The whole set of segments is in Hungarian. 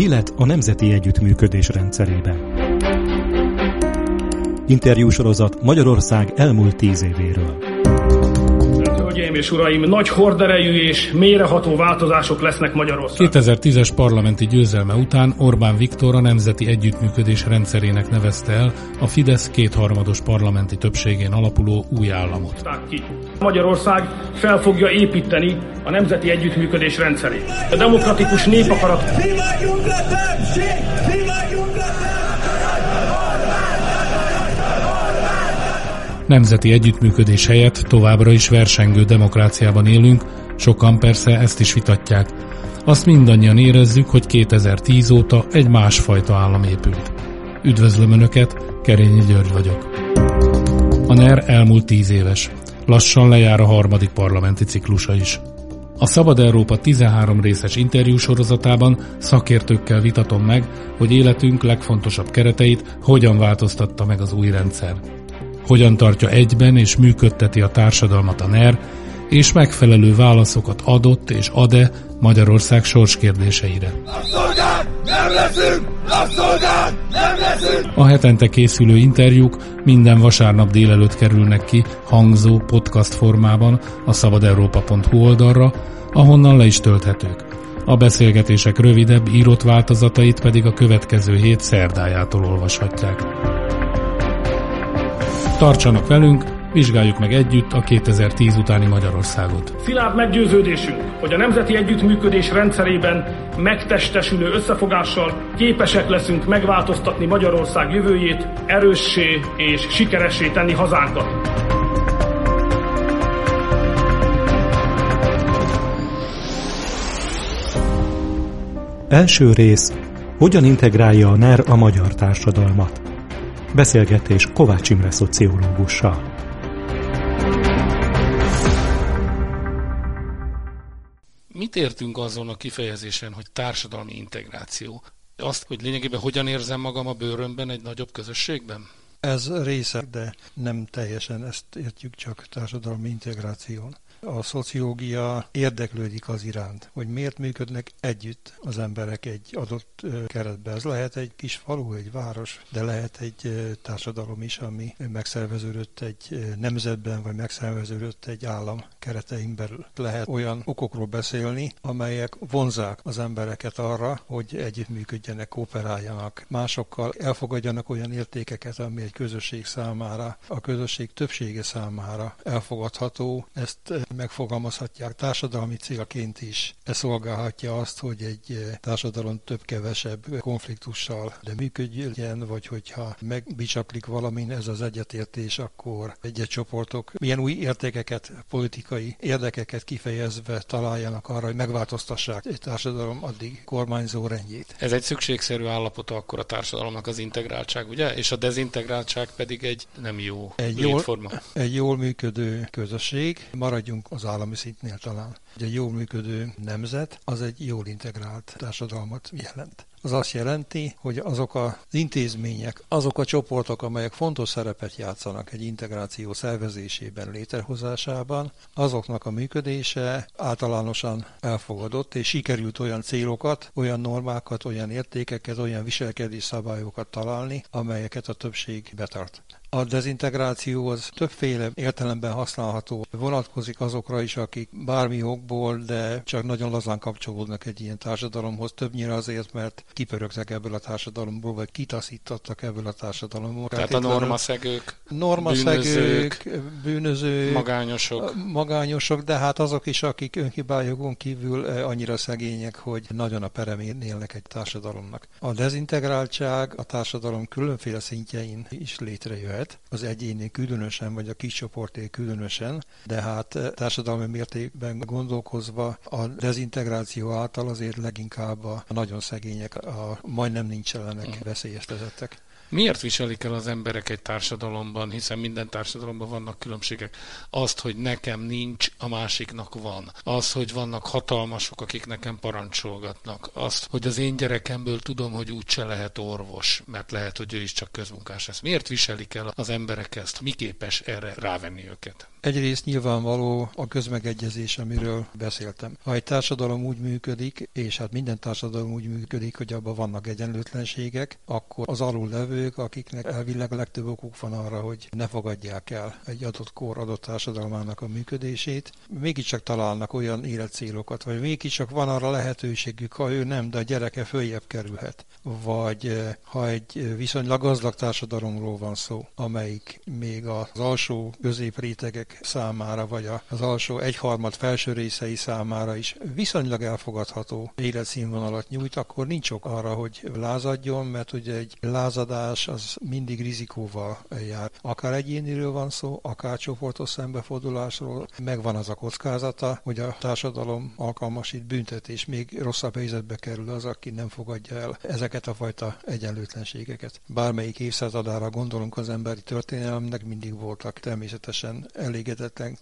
Élet a nemzeti együttműködés rendszerében. Interjúsorozat Magyarország elmúlt tíz évéről. Hölgyeim és uraim, nagy horderejű és mélyreható változások lesznek Magyarországon. 2010-es parlamenti győzelme után Orbán Viktor a Nemzeti Együttműködés rendszerének nevezte el a Fidesz kétharmados parlamenti többségén alapuló új államot. Magyarország fel fogja építeni a Nemzeti Együttműködés rendszerét. A demokratikus népakarat... Nemzeti együttműködés helyett továbbra is versengő demokráciában élünk, sokan persze ezt is vitatják. Azt mindannyian érezzük, hogy 2010 óta egy másfajta állam épült. Üdvözlöm Önöket, Kerényi György vagyok. A NER elmúlt tíz éves. Lassan lejár a harmadik parlamenti ciklusa is. A Szabad Európa 13 részes interjú sorozatában szakértőkkel vitatom meg, hogy életünk legfontosabb kereteit hogyan változtatta meg az új rendszer hogyan tartja egyben és működteti a társadalmat a NER, és megfelelő válaszokat adott és ad-e Magyarország sorskérdéseire. Nem leszünk! Nem leszünk! A hetente készülő interjúk minden vasárnap délelőtt kerülnek ki hangzó podcast formában a szabadeurópa.hu oldalra, ahonnan le is tölthetők. A beszélgetések rövidebb, írott változatait pedig a következő hét szerdájától olvashatják. Tartsanak velünk, vizsgáljuk meg együtt a 2010 utáni Magyarországot. Szilárd meggyőződésünk, hogy a nemzeti együttműködés rendszerében megtestesülő összefogással képesek leszünk megváltoztatni Magyarország jövőjét, erőssé és sikeressé tenni hazánkat. Első rész. Hogyan integrálja a NER a magyar társadalmat? Beszélgetés Kovács Imre szociológussal. Mit értünk azon a kifejezésen, hogy társadalmi integráció? Azt, hogy lényegében hogyan érzem magam a bőrömben egy nagyobb közösségben? Ez része, de nem teljesen ezt értjük csak társadalmi integráción. A szociológia érdeklődik az iránt, hogy miért működnek együtt az emberek egy adott keretben. Ez lehet egy kis falu, egy város, de lehet egy társadalom is, ami megszerveződött egy nemzetben, vagy megszerveződött egy állam keretein belül. Lehet olyan okokról beszélni, amelyek vonzák az embereket arra, hogy együttműködjenek, kooperáljanak másokkal, elfogadjanak olyan értékeket, ami egy közösség számára, a közösség többsége számára elfogadható. Ezt megfogalmazhatják társadalmi célként is. Ez szolgálhatja azt, hogy egy eh, társadalom több-kevesebb konfliktussal de működjön, vagy hogyha megbicsaklik valamin ez az egyetértés, akkor egyes csoportok milyen új értékeket, politikai érdekeket kifejezve találjanak arra, hogy megváltoztassák egy társadalom addig kormányzó rendjét. Ez egy szükségszerű állapota akkor a társadalomnak az integráltság, ugye? És a dezintegráltság pedig egy nem jó egy jól, egy jól működő közösség. Maradjunk maradjunk az állami szintnél talán. Egy jól működő nemzet az egy jól integrált társadalmat jelent. Az azt jelenti, hogy azok az intézmények, azok a csoportok, amelyek fontos szerepet játszanak egy integráció szervezésében, létrehozásában, azoknak a működése általánosan elfogadott, és sikerült olyan célokat, olyan normákat, olyan értékeket, olyan viselkedés szabályokat találni, amelyeket a többség betart. A dezintegráció az többféle értelemben használható. Vonatkozik azokra is, akik bármi okból, de csak nagyon lazán kapcsolódnak egy ilyen társadalomhoz. Többnyire azért, mert kipörögtek ebből a társadalomból, vagy kitaszítottak ebből a társadalomból. Tehát a normaszegők, normaszegők, bűnözők, bűnözők, magányosok. magányosok, de hát azok is, akik önhibájogon kívül eh, annyira szegények, hogy nagyon a peremén élnek egy társadalomnak. A dezintegráltság a társadalom különféle szintjein is létrejöhet lehet, az egyéni különösen, vagy a kis csoporté különösen, de hát eh, társadalmi mértékben gondolkozva a dezintegráció által azért leginkább a nagyon szegények, a majdnem nincsenek uh-huh. veszélyeztetettek. Miért viselik el az emberek egy társadalomban, hiszen minden társadalomban vannak különbségek, azt, hogy nekem nincs, a másiknak van. Az, hogy vannak hatalmasok, akik nekem parancsolgatnak. Azt, hogy az én gyerekemből tudom, hogy úgyse lehet orvos, mert lehet, hogy ő is csak közmunkás lesz. Miért viselik el az emberek ezt? Mi képes erre rávenni őket? Egyrészt nyilvánvaló a közmegegyezés, amiről beszéltem. Ha egy társadalom úgy működik, és hát minden társadalom úgy működik, hogy abban vannak egyenlőtlenségek, akkor az alul levők, akiknek elvileg a legtöbb okuk van arra, hogy ne fogadják el egy adott kor adott társadalmának a működését, mégiscsak találnak olyan életcélokat, vagy mégiscsak van arra lehetőségük, ha ő nem, de a gyereke följebb kerülhet. Vagy eh, ha egy viszonylag gazdag társadalomról van szó, amelyik még az alsó középrétegek számára, vagy az alsó egyharmad felső részei számára is viszonylag elfogadható életszínvonalat nyújt, akkor nincs ok arra, hogy lázadjon, mert ugye egy lázadás az mindig rizikóval jár. Akár egyéniről van szó, akár csoportos szembefordulásról, megvan az a kockázata, hogy a társadalom alkalmasít büntetés, még rosszabb helyzetbe kerül az, aki nem fogadja el ezeket a fajta egyenlőtlenségeket. Bármelyik évszázadára gondolunk az emberi történelemnek, mindig voltak természetesen elég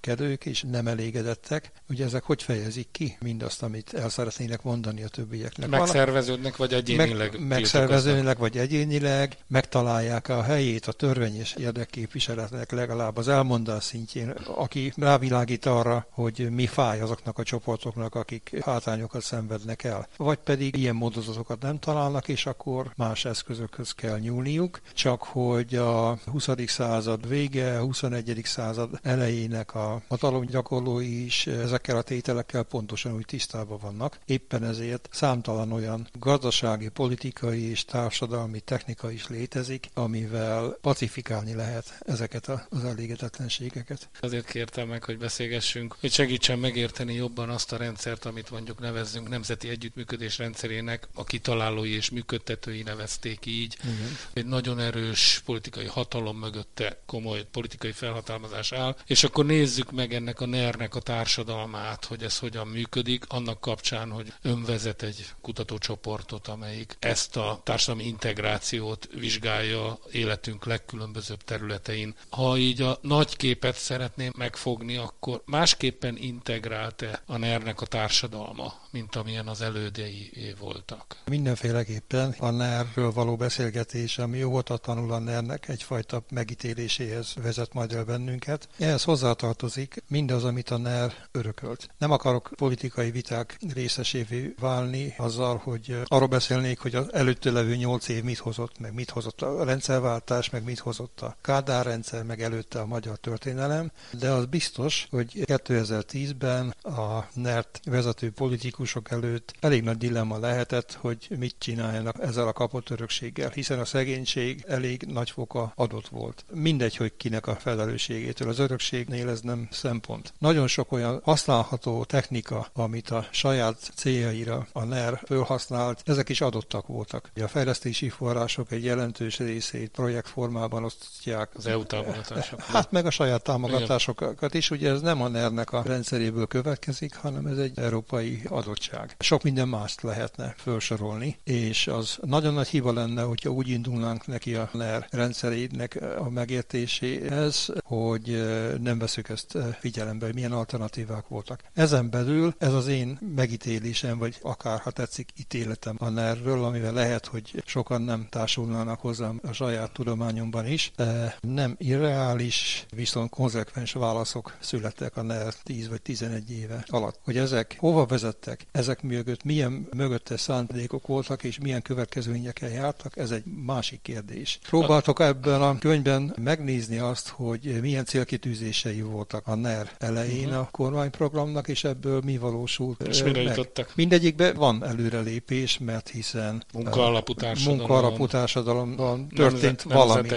kedők és nem elégedettek. Ugye ezek hogy fejezik ki mindazt, amit el szeretnének mondani a többieknek? Megszerveződnek, vagy egyénileg? Meg, megszerveződnek, vagy egyénileg, megtalálják a helyét a törvény és érdekképviseletnek legalább az elmondás szintjén, aki rávilágít arra, hogy mi fáj azoknak a csoportoknak, akik hátrányokat szenvednek el. Vagy pedig ilyen módozatokat nem találnak, és akkor más eszközökhöz kell nyúlniuk, csak hogy a 20. század vége, 21. század elején elejének a hatalomgyakorlói is ezekkel a tételekkel pontosan úgy tisztában vannak. Éppen ezért számtalan olyan gazdasági, politikai és társadalmi technika is létezik, amivel pacifikálni lehet ezeket az elégedetlenségeket. Azért kértem meg, hogy beszélgessünk, hogy segítsen megérteni jobban azt a rendszert, amit mondjuk nevezzünk Nemzeti Együttműködés rendszerének, a kitalálói és működtetői nevezték így. Igen. Egy nagyon erős politikai hatalom mögötte komoly politikai felhatalmazás áll, és akkor nézzük meg ennek a NER-nek a társadalmát, hogy ez hogyan működik, annak kapcsán, hogy önvezet egy kutatócsoportot, amelyik ezt a társadalmi integrációt vizsgálja életünk legkülönbözőbb területein. Ha így a nagy képet szeretném megfogni, akkor másképpen integrált-e a NER-nek a társadalma, mint amilyen az elődei voltak? Mindenféleképpen a NER-ről való beszélgetés, ami óvatatlanul a NER-nek egyfajta megítéléséhez vezet majd el bennünket. Ehhez hozzátartozik mindaz, amit a NER örökölt. Nem akarok politikai viták részesévé válni azzal, hogy arról beszélnék, hogy az előtte levő nyolc év mit hozott, meg mit hozott a rendszerváltás, meg mit hozott a Kádár rendszer, meg előtte a magyar történelem, de az biztos, hogy 2010-ben a NERT vezető politikusok előtt elég nagy dilemma lehetett, hogy mit csináljanak ezzel a kapott örökséggel, hiszen a szegénység elég nagy foka adott volt. Mindegy, hogy kinek a felelősségétől az örökség minőségnél ez nem szempont. Nagyon sok olyan használható technika, amit a saját céljaira a NER felhasznált, ezek is adottak voltak. A fejlesztési források egy jelentős részét projektformában osztják. Az EU támogatások. Hát meg a saját támogatásokat is, ugye ez nem a NER-nek a rendszeréből következik, hanem ez egy európai adottság. Sok minden mást lehetne felsorolni, és az nagyon nagy hiba lenne, hogyha úgy indulnánk neki a NER rendszerének a megértéséhez, hogy nem veszük ezt eh, figyelembe, hogy milyen alternatívák voltak. Ezen belül ez az én megítélésem, vagy akár ha tetszik ítéletem a NER-ről, amivel lehet, hogy sokan nem társulnának hozzám a saját tudományomban is, nem irreális, viszont konzekvens válaszok születtek a NER 10 vagy 11 éve alatt. Hogy ezek hova vezettek, ezek mögött milyen mögötte szándékok voltak, és milyen következményekkel jártak, ez egy másik kérdés. Próbáltok ebben a könyvben megnézni azt, hogy milyen célkitűzés célkitűzései voltak a NER elején uh-huh. a kormányprogramnak, és ebből mi valósult És mire meg. jutottak? Mindegyikben van előrelépés, mert hiszen munkaalapú társadalom, munkaalapú társadalomban történt nemzet, valami.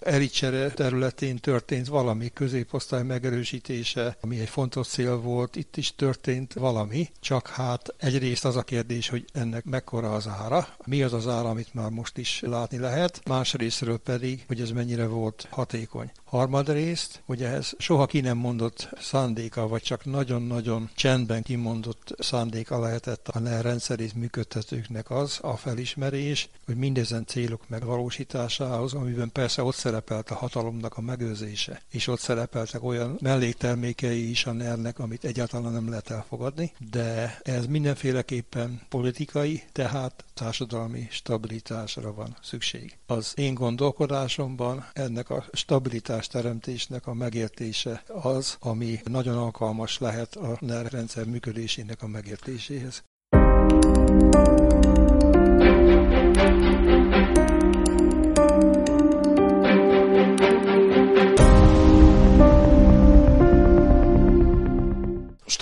Elicsere területén történt valami, középosztály megerősítése, ami egy fontos cél volt, itt is történt valami, csak hát egyrészt az a kérdés, hogy ennek mekkora az ára, mi az az ára, amit már most is látni lehet, másrésztről pedig, hogy ez mennyire volt hatékony. Harmadrészt, hogy ehhez soha ki nem mondott szándéka, vagy csak nagyon-nagyon csendben kimondott szándéka lehetett a NER rendszerét működtetőknek az, a felismerés, hogy mindezen célok megvalósításához, amiben persze ott szerepelt a hatalomnak a megőrzése, és ott szerepeltek olyan melléktermékei is a ner amit egyáltalán nem lehet elfogadni, de ez mindenféleképpen politikai, tehát társadalmi stabilitásra van szükség. Az én gondolkodásomban ennek a stabilitás teremtésnek a megértése az, ami nagyon alkalmas lehet a NER rendszer működésének a megértéséhez.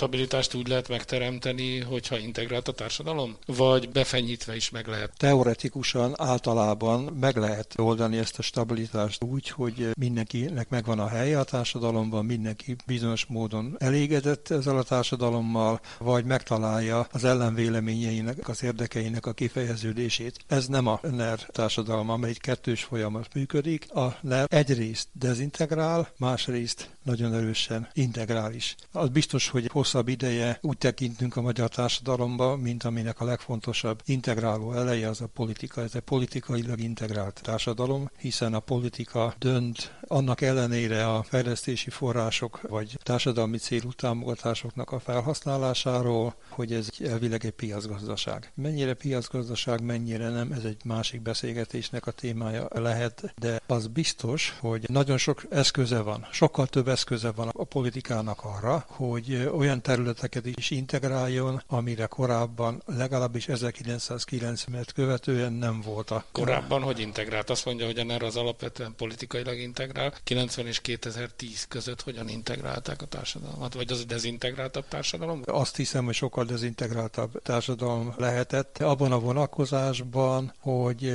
Stabilitást úgy lehet megteremteni, hogyha integrált a társadalom? Vagy befenyítve is meg lehet? Teoretikusan általában meg lehet oldani ezt a stabilitást úgy, hogy mindenkinek megvan a helye a társadalomban, mindenki bizonyos módon elégedett ezzel a társadalommal, vagy megtalálja az ellenvéleményeinek, az érdekeinek a kifejeződését. Ez nem a NER társadalma, amely kettős folyamat működik. A NER egyrészt dezintegrál, másrészt nagyon erősen integrális. Az biztos, hogy hosszabb ideje úgy tekintünk a magyar társadalomba, mint aminek a legfontosabb integráló eleje az a politika. Ez egy politikailag integrált társadalom, hiszen a politika dönt annak ellenére a fejlesztési források vagy társadalmi célú támogatásoknak a felhasználásáról, hogy ez elvileg egy piacgazdaság. Mennyire piacgazdaság, mennyire nem, ez egy másik beszélgetésnek a témája lehet, de az biztos, hogy nagyon sok eszköze van, sokkal több eszköze van a politikának arra, hogy olyan területeket is integráljon, amire korábban legalábbis 1990-et követően nem volt a... Korábban hogy integrált? Azt mondja, hogy erre az alapvetően politikailag integrál. 90 és 2010 között hogyan integrálták a társadalmat? Vagy az a dezintegráltabb társadalom? Azt hiszem, hogy sokkal dezintegráltabb társadalom lehetett. Abban a vonatkozásban, hogy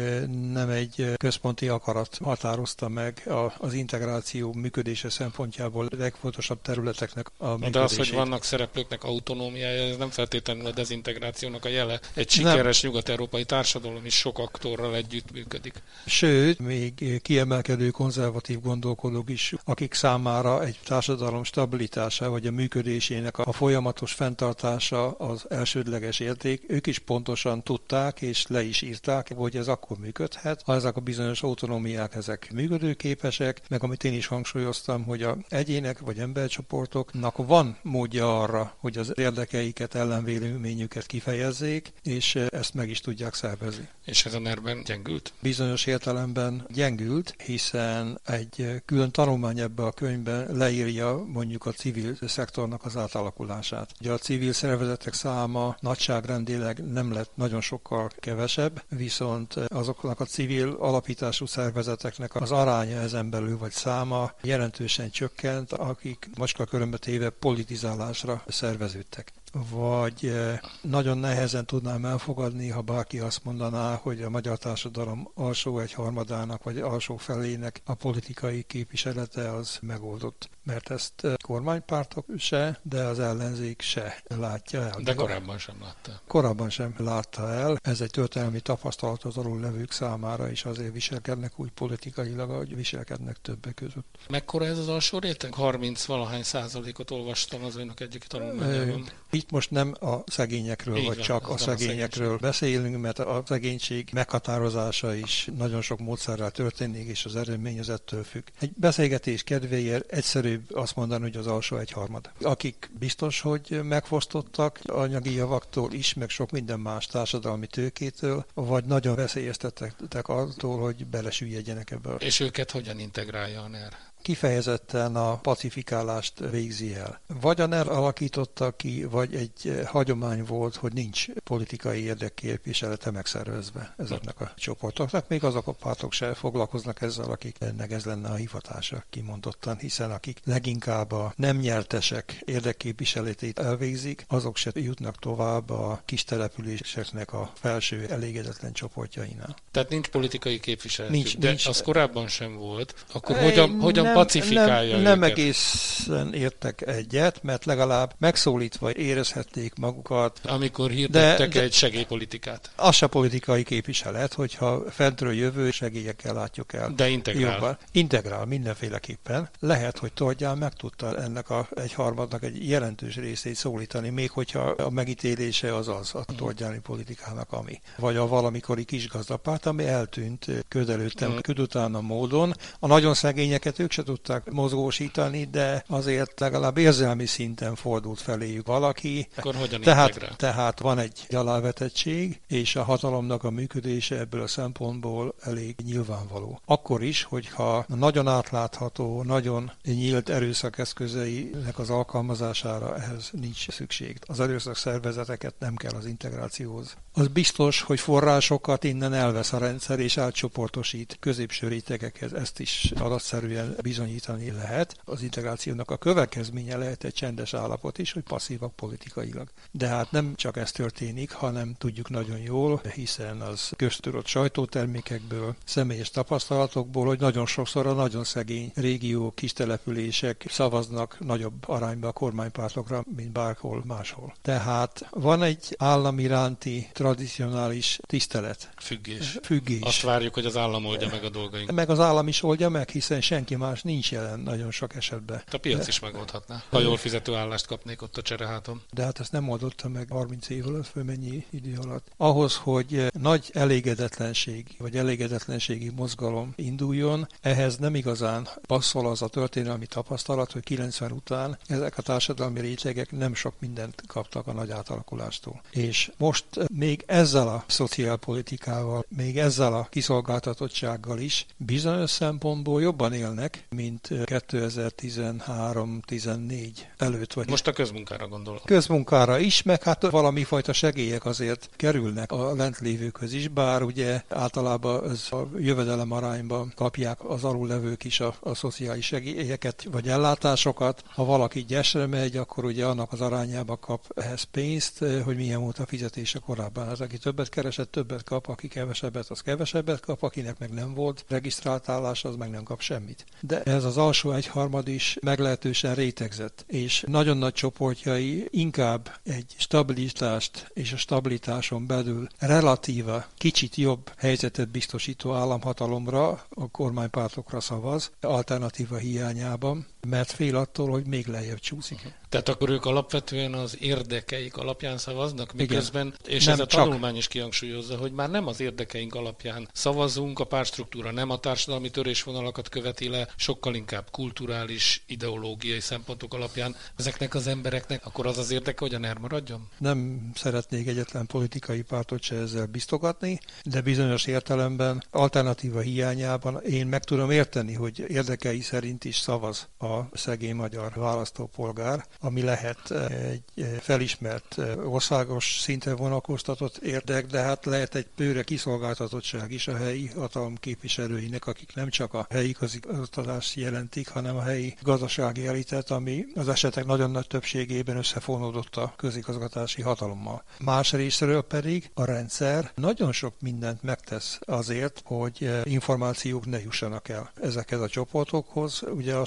nem egy központi akarat határozta meg az integráció működése szempontjából legfontosabb területeknek a működését. De az, hogy vannak szereplőknek autonómiája, ez nem feltétlenül a dezintegrációnak a jele. Egy sikeres nem. nyugat-európai társadalom is sok aktorral együtt működik. Sőt, még kiemelkedő konzervatív gondolkodók is, akik számára egy társadalom stabilitása vagy a működésének a folyamatos fenntartása az elsődleges érték, ők is pontosan tudták és le is írták, hogy ez akkor működhet, ha ezek a bizonyos autonómiák ezek működőképesek, meg amit én is hangsúlyoztam, hogy a egyének vagy embercsoportoknak van módja arra, hogy az érdekeiket, ellenvéleményüket kifejezzék, és ezt meg is tudják szervezni. És ez a nerben gyengült? Bizonyos értelemben gyengült, hiszen egy külön tanulmány ebbe a könyvben leírja mondjuk a civil szektornak az átalakulását. Ugye a civil szervezetek száma nagyságrendileg nem lett nagyon sokkal kevesebb, viszont azoknak a civil alapítású szervezeteknek az aránya ezen belül vagy száma jelentősen csökkent, akik macska körömbe téve politizálásra szerveződtek vagy eh, nagyon nehezen tudnám elfogadni, ha bárki azt mondaná, hogy a magyar társadalom alsó egy harmadának vagy alsó felének a politikai képviselete az megoldott. Mert ezt eh, kormánypártok se, de az ellenzék se látja el. De korábban sem látta. Korábban sem látta el. Ez egy történelmi tapasztalat az alul levők számára, és azért viselkednek úgy politikailag, ahogy viselkednek többek között. Mekkora ez az alsó réteg? 30 valahány százalékot olvastam az önök egyik tanulmányában. Itt most nem a szegényekről, Így vagy van, csak a szegényekről a beszélünk, mert a szegénység meghatározása is nagyon sok módszerrel történik, és az eredmény az ettől függ. Egy beszélgetés kedvéért egyszerűbb azt mondani, hogy az alsó egyharmad. Akik biztos, hogy megfosztottak anyagi javaktól is, meg sok minden más társadalmi tőkétől, vagy nagyon veszélyeztettek attól, hogy belesüljedjenek ebbe. És őket hogyan integrálja a NER? Kifejezetten a pacifikálást végzi el. Vagy a NER alakította ki, vagy egy hagyomány volt, hogy nincs politikai érdekképviselete megszervezve ezeknek a csoportoknak. Még azok a pártok se foglalkoznak ezzel, akik ennek ez lenne a hivatása kimondottan, hiszen akik leginkább a nem nyertesek érdekképviseletét elvégzik, azok se jutnak tovább a kis településeknek a felső elégedetlen csoportjainál. Tehát nincs politikai képviselet. Nincs, de nincs. az korábban sem volt. Akkor hogyan, hogyan nem, pacifikálja nem, nem egészen értek egyet, mert legalább megszólítva érezhették magukat. Amikor hirdettek de, de egy segélypolitikát. Az se politikai képviselet, hogyha fentről jövő segélyekkel látjuk el. De integrál. Jobban. Integrál mindenféleképpen. Lehet, hogy Tordján meg tudta ennek a egy harmadnak egy jelentős részét szólítani, még hogyha a megítélése az az a Tordjáni politikának, ami. Vagy a valamikori kis gazdapárt, ami eltűnt ködelőttem, mm. ködutána módon. A nagyon szegényeket ők se tudták mozgósítani, de azért legalább érzelmi szinten fordult feléjük valaki. Akkor hogyan tehát, tehát van egy alávetettség, és a hatalomnak a működése ebből a szempontból elég nyilvánvaló. Akkor is, hogyha nagyon átlátható, nagyon nyílt erőszakeszközeinek az alkalmazására ehhez nincs szükség. Az erőszak szervezeteket nem kell az integrációhoz. Az biztos, hogy forrásokat innen elvesz a rendszer, és átcsoportosít középső rétegekhez. Ezt is adatszerűen bizonyítani lehet. Az integrációnak a következménye lehet egy csendes állapot is, hogy passzívak politikailag. De hát nem csak ez történik, hanem tudjuk nagyon jól, hiszen az köztudott sajtótermékekből, személyes tapasztalatokból, hogy nagyon sokszor a nagyon szegény régió, kis települések szavaznak nagyobb arányba a kormánypártokra, mint bárhol máshol. Tehát van egy állam iránti tradicionális tisztelet. Függés. Függés. Azt várjuk, hogy az állam oldja meg a dolgainkat. Meg az állam is oldja meg, hiszen senki más nincs jelen nagyon sok esetben. A piac de... is megoldhatná. Ha jól fizető állást kapnék ott a csereháton. De hát ezt nem oldotta meg 30 év alatt, mennyi idő alatt. Ahhoz, hogy nagy elégedetlenség, vagy elégedetlenségi mozgalom induljon, ehhez nem igazán passzol az a történelmi tapasztalat, hogy 90 után ezek a társadalmi rétegek nem sok mindent kaptak a nagy átalakulástól. És most még ezzel a szociálpolitikával, még ezzel a kiszolgáltatottsággal is bizonyos szempontból jobban élnek, mint 2013-14 előtt. Vagy most a közmunkára gondolok. Közmunkára is, meg hát valami fajta segélyek azért kerülnek a lentlévőkhöz is, bár ugye általában ez a jövedelem arányban kapják az alullevők is a, a szociális segélyeket vagy ellátásokat. Ha valaki gyesre megy, akkor ugye annak az arányába kap ehhez pénzt, hogy milyen volt a fizetése korábban. Az, aki többet keresett, többet kap, aki kevesebbet, az kevesebbet kap, akinek meg nem volt regisztrált állás, az meg nem kap semmit. De ez az alsó egyharmad is meglehetősen rétegzett, és nagyon nagy csoportjai inkább egy stabilitást és a stabilitáson belül relatíva kicsit jobb helyzetet biztosító államhatalomra, a kormánypártokra szavaz, alternatíva hiányában, mert fél attól, hogy még lejjebb csúszik. Tehát akkor ők alapvetően az érdekeik alapján szavaznak, miközben, Igen. és nem ez a tanulmány csak. is kihangsúlyozza, hogy már nem az érdekeink alapján szavazunk, a pártstruktúra nem a társadalmi törésvonalakat követi le, sokkal inkább kulturális, ideológiai szempontok alapján ezeknek az embereknek, akkor az az érdeke, hogy a NER maradjon? Nem szeretnék egyetlen politikai pártot se ezzel biztogatni, de bizonyos értelemben alternatíva hiányában én meg tudom érteni, hogy érdekei szerint is szavaz a szegény magyar választópolgár, ami lehet egy felismert országos szinten vonakoztatott érdek, de hát lehet egy bőre kiszolgáltatottság is a helyi hatalom képviselőinek, akik nem csak a helyi közigazgatást jelentik, hanem a helyi gazdasági elitet, ami az esetek nagyon nagy többségében összefonódott a közigazgatási hatalommal. Más részről pedig a rendszer nagyon sok mindent megtesz azért, hogy információk ne jussanak el ezekhez a csoportokhoz. Ugye a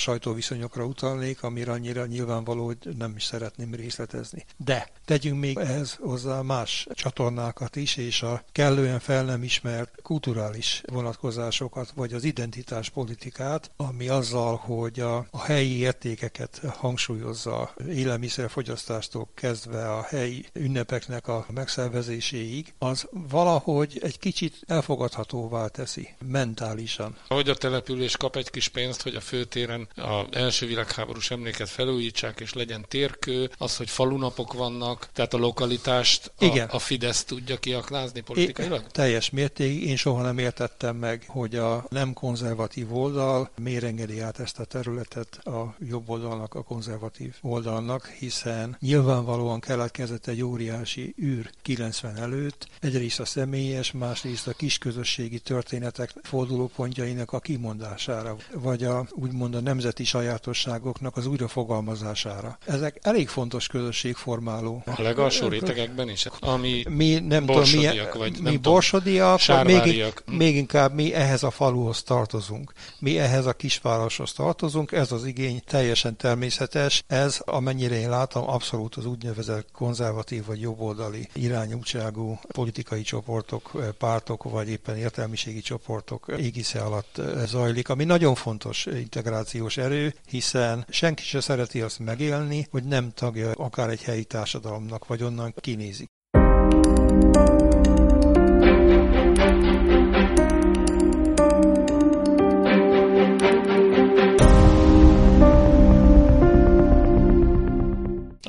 sajtóviszonyokra utalnék, amire annyira nyilvánvaló, hogy nem is szeretném részletezni. De tegyünk még ehhez hozzá más csatornákat is, és a kellően fel nem ismert kulturális vonatkozásokat, vagy az identitáspolitikát, ami azzal, hogy a, a helyi értékeket hangsúlyozza élelmiszerfogyasztástól kezdve a helyi ünnepeknek a megszervezéséig, az valahogy egy kicsit elfogadhatóvá teszi mentálisan. Hogy a település kap egy kis pénzt, hogy a főtéren a első világháborús emléket felújítsák, és legyen térkő, az, hogy falunapok vannak, tehát a lokalitást a, Igen. a Fidesz tudja kiaknázni politikailag? É, teljes mértékig. Én soha nem értettem meg, hogy a nem konzervatív oldal miért engedi át ezt a területet a jobb oldalnak, a konzervatív oldalnak, hiszen nyilvánvalóan keletkezett egy óriási űr 90 előtt, egyrészt a személyes, másrészt a kisközösségi történetek fordulópontjainak a kimondására, vagy a úgymond a nemzeti saját sajátosságoknak az újrafogalmazására. Ezek elég fontos közösségformáló. A legalsó rétegekben is? Ami mi nem tudom, mi, vagy mi nem borsodiak, vagy még, még inkább mi ehhez a faluhoz tartozunk. Mi ehhez a kisvároshoz tartozunk, ez az igény teljesen természetes, ez amennyire én látom abszolút az úgynevezett konzervatív vagy jobboldali irányútságú politikai csoportok, pártok, vagy éppen értelmiségi csoportok égisze alatt zajlik, ami nagyon fontos integrációs erő, hiszen senki se szereti azt megélni, hogy nem tagja akár egy helyi társadalomnak, vagy onnan kinézik.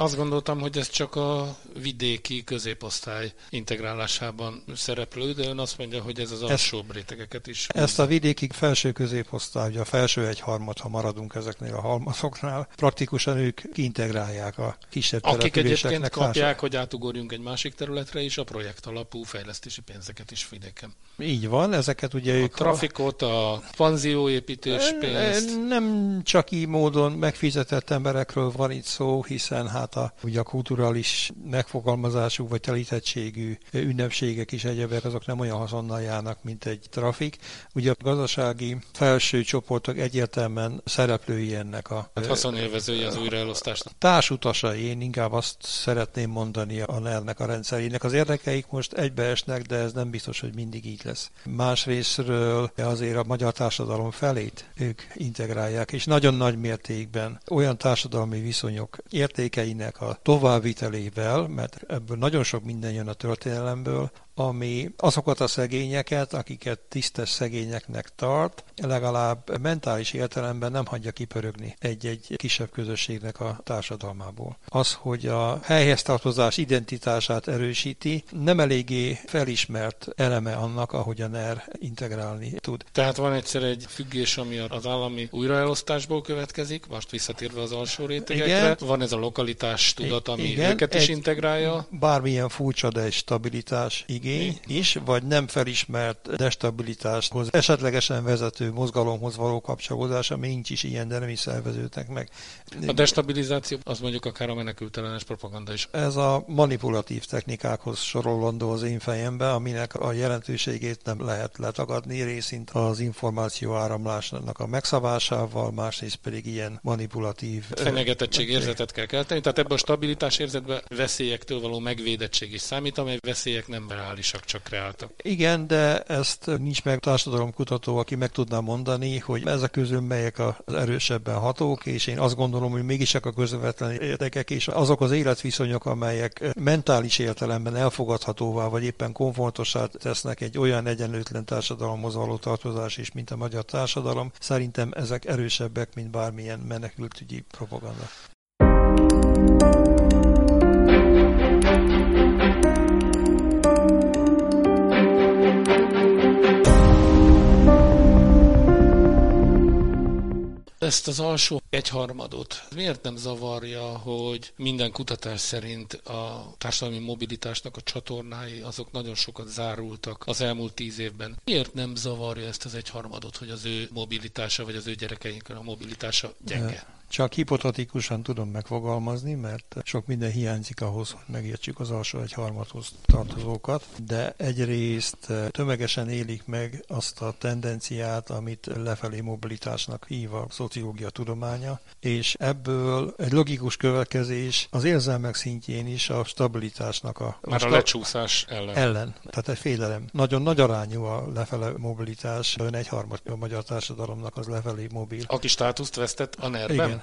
Azt gondoltam, hogy ez csak a vidéki középosztály integrálásában szereplő, de ön azt mondja, hogy ez az alsóbb rétegeket is. Ezt a vidéki felső középosztály, ugye a felső egyharmad, ha maradunk ezeknél a halmazoknál, praktikusan ők integrálják a kisebb Akik egyébként kapják, hogy átugorjunk egy másik területre is, a projekt alapú fejlesztési pénzeket is vidéken. Így van, ezeket ugye a ők... trafikot, a panzióépítés pénzt. Nem csak így módon megfizetett emberekről van itt szó, hiszen hát tehát a, ugye a kulturális megfogalmazású vagy telítettségű ünnepségek is egyebek, azok nem olyan haszonnal járnak, mint egy trafik. Ugye a gazdasági felső csoportok egyértelműen szereplői ennek a... Hát haszonélvezői az újraelosztásnak. Társutasai, én inkább azt szeretném mondani a NER-nek a rendszerének. Az érdekeik most egybeesnek, de ez nem biztos, hogy mindig így lesz. Másrésztről azért a magyar társadalom felét ők integrálják, és nagyon nagy mértékben olyan társadalmi viszonyok értékeinek a továbbvitelével, mert ebből nagyon sok minden jön a történelemből, ami azokat a szegényeket, akiket tisztes szegényeknek tart, legalább mentális értelemben nem hagyja kipörögni egy-egy kisebb közösségnek a társadalmából. Az, hogy a helyhez tartozás identitását erősíti, nem eléggé felismert eleme annak, ahogy a NER integrálni tud. Tehát van egyszer egy függés, ami az állami újraelosztásból következik, most visszatérve az alsó rétegekre. Igen. Van ez a lokalitás tudat, ami Igen. őket is egy, integrálja. Bármilyen furcsa, de egy stabilitás igény is, vagy nem felismert destabilitáshoz, esetlegesen vezető mozgalomhoz való kapcsolódás, ami nincs is ilyen, de nem is szerveződnek meg. A destabilizáció az mondjuk akár a menekültelenes propaganda is. Ez a manipulatív technikákhoz sorolandó az én fejembe, aminek a jelentőségét nem lehet letagadni, részint az információ áramlásnak a megszavásával, másrészt pedig ilyen manipulatív... Fenyegetettség érzetet kell kelteni, tehát ebben a stabilitás érzetben veszélyektől való megvédettség is számít, amely veszélyek nem reálisak, csak kreáltak. Igen, de ezt nincs meg társadalomkutató, aki meg tudná mondani, hogy ezek közül melyek az erősebben hatók, és én azt gondolom, hogy mégis csak a közvetlen érdekek és azok az életviszonyok, amelyek mentális értelemben elfogadhatóvá, vagy éppen komfortosá tesznek egy olyan egyenlőtlen társadalomhoz való tartozás is, mint a magyar társadalom, szerintem ezek erősebbek, mint bármilyen menekültügyi propaganda. Ezt az alsó egyharmadot miért nem zavarja, hogy minden kutatás szerint a társadalmi mobilitásnak a csatornái azok nagyon sokat zárultak az elmúlt tíz évben. Miért nem zavarja ezt az egyharmadot, hogy az ő mobilitása, vagy az ő gyerekeinknek a mobilitása gyenge? Csak hipotetikusan tudom megfogalmazni, mert sok minden hiányzik ahhoz, hogy megértsük az alsó egy harmadhoz tartozókat, de egyrészt eh, tömegesen élik meg azt a tendenciát, amit lefelé mobilitásnak hív a szociológia tudománya, és ebből egy logikus következés az érzelmek szintjén is a stabilitásnak a... Már a, a lecsúszás ellen. Ellen. Tehát egy félelem. Nagyon nagy arányú a lefele mobilitás, ön egy harmad a magyar társadalomnak az lefelé mobil. Aki státuszt vesztett a nerben? Igen,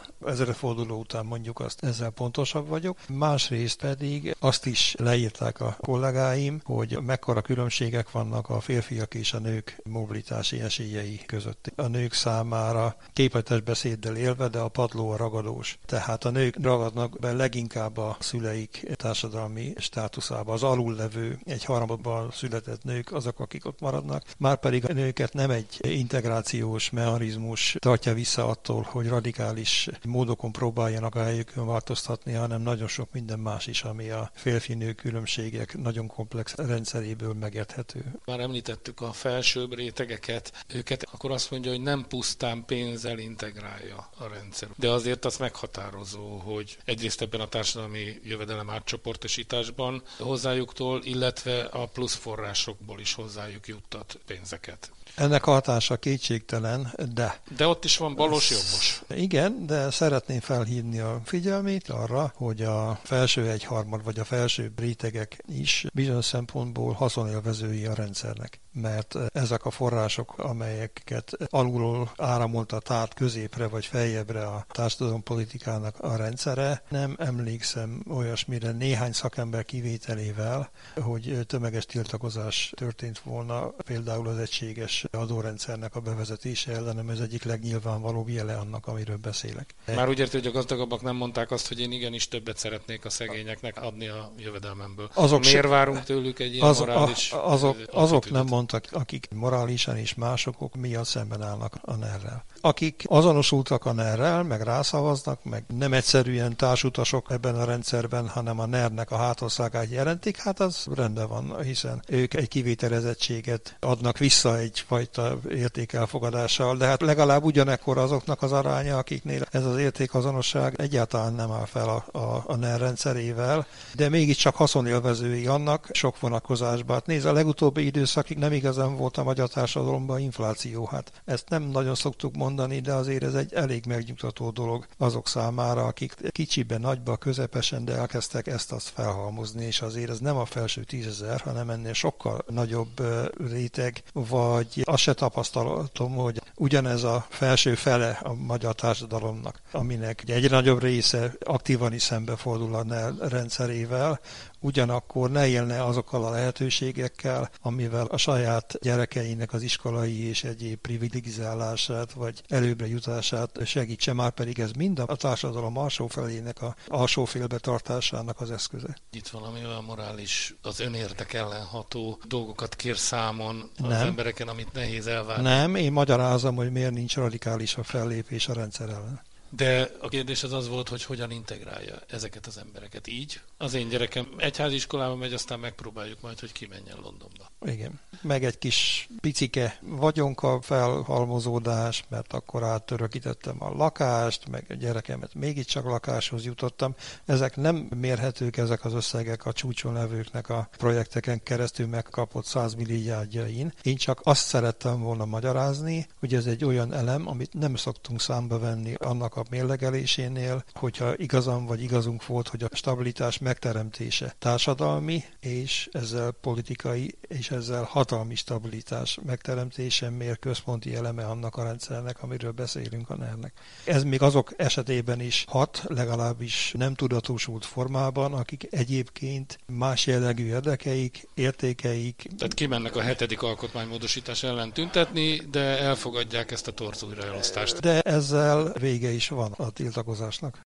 forduló után mondjuk azt, ezzel pontosabb vagyok. Másrészt pedig azt is leírták a kollégáim, hogy mekkora különbségek vannak a férfiak és a nők mobilitási esélyei között. A nők számára képetes beszéddel élve, de a padló a ragadós. Tehát a nők ragadnak be leginkább a szüleik társadalmi státuszába. Az alul levő egy harmadban született nők azok, akik ott maradnak. Márpedig a nőket nem egy integrációs mechanizmus tartja vissza attól, hogy radikális módokon próbáljanak helyükön változtatni, hanem nagyon sok minden más is, ami a férfi-nő különbségek nagyon komplex rendszeréből megérthető. Már említettük a felsőbb rétegeket, őket akkor azt mondja, hogy nem pusztán pénzzel integrálja a rendszer. De azért az meghatározó, hogy egyrészt ebben a társadalmi jövedelem átcsoportosításban hozzájuktól, illetve a plusz forrásokból is hozzájuk juttat pénzeket. Ennek a hatása kétségtelen, de... De ott is van balos-jobbos. Igen, de szeretném felhívni a figyelmét arra, hogy a felső egyharmad vagy a felső rétegek is bizonyos szempontból haszonélvezői a rendszernek mert ezek a források, amelyeket alulról áramoltat át középre vagy feljebbre a társadalompolitikának a rendszere, nem emlékszem olyasmire néhány szakember kivételével, hogy tömeges tiltakozás történt volna például az egységes adórendszernek a bevezetése ellenem, ez egyik legnyilvánvalóbb jele annak, amiről beszélek. Már úgy érti, hogy a gazdagabbak nem mondták azt, hogy én igenis többet szeretnék a szegényeknek adni a jövedelmemből. Azok Miért se... várunk tőlük egy ilyen az, morális a, azok, azok nem mondtak, akik morálisan és másokok miatt szemben állnak a ner akik azonosultak a ner meg rászavaznak, meg nem egyszerűen társutasok ebben a rendszerben, hanem a NER-nek a hátországát jelentik, hát az rendben van, hiszen ők egy kivételezettséget adnak vissza egyfajta értékelfogadással, de hát legalább ugyanekkor azoknak az aránya, akiknél ez az értékazonosság egyáltalán nem áll fel a, a, a NER rendszerével, de mégiscsak haszonélvezői annak sok vonatkozásban. Hát nézd, a legutóbbi időszakig nem igazán volt a magyar társadalomban infláció, hát ezt nem nagyon szoktuk mondani, de azért ez egy elég megnyugtató dolog azok számára, akik kicsibe, nagyba, közepesen, de elkezdtek ezt-azt felhalmozni, és azért ez nem a felső tízezer, hanem ennél sokkal nagyobb réteg, vagy azt se tapasztalatom, hogy ugyanez a felső fele a magyar társadalomnak, aminek egyre nagyobb része aktívan is szembefordul a rendszerével, ugyanakkor ne élne azokkal a lehetőségekkel, amivel a saját gyerekeinek az iskolai és egyéb privilegizálását vagy előbbre jutását segítse, már pedig ez mind a társadalom alsó felének a alsó félbe tartásának az eszköze. Itt valami olyan morális, az önértek ellen ható dolgokat kér számon az Nem. embereken, amit nehéz elvárni. Nem, én magyarázom, hogy miért nincs radikális a fellépés a rendszer ellen. De a kérdés az az volt, hogy hogyan integrálja ezeket az embereket. Így az én gyerekem egyháziskolába megy, aztán megpróbáljuk majd, hogy kimenjen Londonba. Igen. Meg egy kis picike vagyonka felhalmozódás, mert akkor áttörökítettem a lakást, meg a gyerekemet mégiscsak lakáshoz jutottam. Ezek nem mérhetők, ezek az összegek a csúcson levőknek a projekteken keresztül megkapott 100 milliárdjain. Én csak azt szerettem volna magyarázni, hogy ez egy olyan elem, amit nem szoktunk számba venni annak a mérlegelésénél, hogyha igazam vagy igazunk volt, hogy a stabilitás megteremtése társadalmi és ezzel politikai és ezzel hatalmi stabilitás megteremtése miért központi eleme annak a rendszernek, amiről beszélünk a ner Ez még azok esetében is hat, legalábbis nem tudatosult formában, akik egyébként más jellegű érdekeik, értékeik. Tehát kimennek a hetedik alkotmánymódosítás ellen tüntetni, de elfogadják ezt a torz újraelosztást. De ezzel vége is van a tiltakozásnak.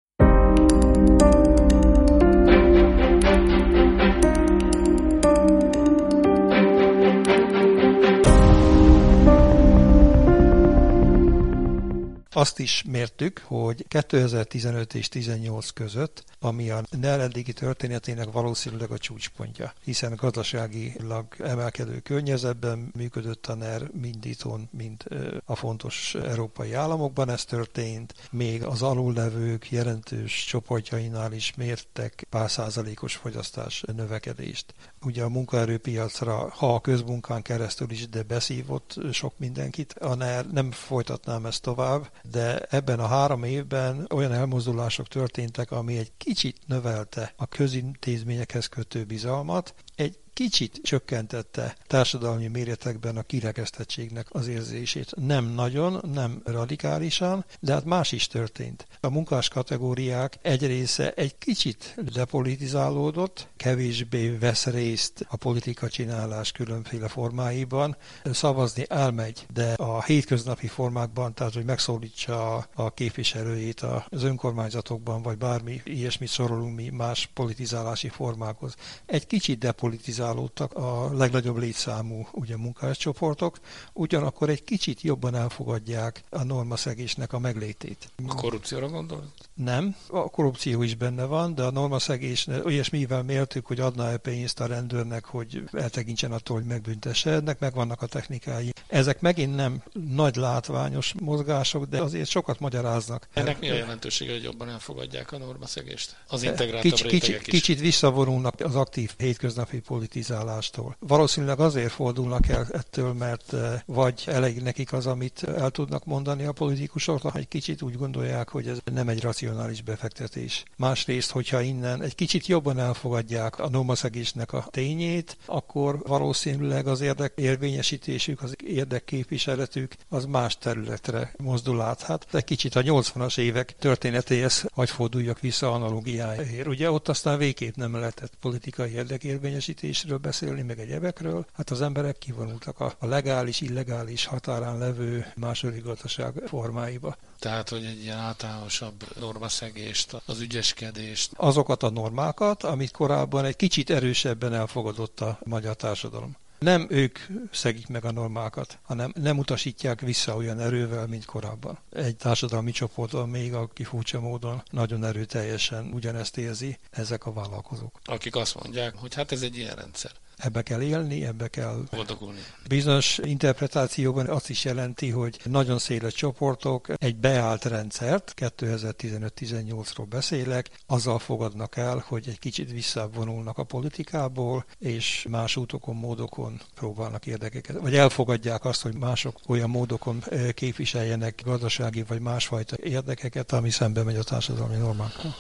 Azt is mértük, hogy 2015 és 18 között, ami a NER eddigi történetének valószínűleg a csúcspontja, hiszen gazdaságilag emelkedő környezetben működött a NER mind itthon, mind a fontos európai államokban ez történt, még az alullevők jelentős csoportjainál is mértek pár százalékos fogyasztás növekedést. Ugye a munkaerőpiacra, ha a közmunkán keresztül is, de beszívott sok mindenkit, a NER nem folytatnám ezt tovább, de ebben a három évben olyan elmozdulások történtek, ami egy kicsit növelte a közintézményekhez kötő bizalmat, egy kicsit csökkentette társadalmi méretekben a kirekesztettségnek az érzését. Nem nagyon, nem radikálisan, de hát más is történt. A munkás kategóriák egy része egy kicsit depolitizálódott, kevésbé vesz részt a politika csinálás különféle formáiban. Szavazni elmegy, de a hétköznapi formákban, tehát hogy megszólítsa a képviselőjét az önkormányzatokban, vagy bármi ilyesmit sorolunk mi más politizálási formákhoz. Egy kicsit depolitizálódott koncentrálódtak a legnagyobb létszámú ugye, munkáscsoportok, ugyanakkor egy kicsit jobban elfogadják a normaszegésnek a meglétét. A korrupcióra gondol? Nem, a korrupció is benne van, de a normaszegés olyasmivel mértük, hogy adna-e pénzt a rendőrnek, hogy eltekintsen attól, hogy megbüntesse. Ennek megvannak a technikái. Ezek megint nem nagy látványos mozgások, de azért sokat magyaráznak. Ennek mi a jelentősége, hogy jobban elfogadják a normaszegést? Az integráltabb kicsi, kicsi, is. Kicsit visszavonulnak az aktív hétköznapi politizálástól. Valószínűleg azért fordulnak el ettől, mert eh, vagy elég nekik az, amit el tudnak mondani a politikusoknak, egy kicsit úgy gondolják, hogy ez nem egy racionális befektetés. Másrészt, hogyha innen egy kicsit jobban elfogadják a normaszegésnek a tényét, akkor valószínűleg az érdekérvényesítésük, az érdekképviseletük az más területre mozdul át. Hát egy kicsit a 80-as évek történetéhez hagy forduljak vissza analógiáért. Ugye ott aztán végképp nem lehetett politikai érdekérvényesítésről beszélni, meg egyebekről. Hát az emberek kivonultak a, a legális, illegális határán levő második gazdaság formáiba. Tehát, hogy egy ilyen általánosabb normaszegést, az ügyeskedést. Azokat a normákat, amit korábban egy kicsit erősebben elfogadott a magyar társadalom. Nem ők szegik meg a normákat, hanem nem utasítják vissza olyan erővel, mint korábban. Egy társadalmi csoportban még, aki furcsa módon nagyon erőteljesen ugyanezt érzi, ezek a vállalkozók. Akik azt mondják, hogy hát ez egy ilyen rendszer ebbe kell élni, ebbe kell boldogulni. Bizonyos interpretációban azt is jelenti, hogy nagyon széles csoportok egy beállt rendszert, 2015-18-ról beszélek, azzal fogadnak el, hogy egy kicsit visszavonulnak a politikából, és más útokon, módokon próbálnak érdekeket, vagy elfogadják azt, hogy mások olyan módokon képviseljenek gazdasági vagy másfajta érdekeket, ami szembe megy a társadalmi normákkal.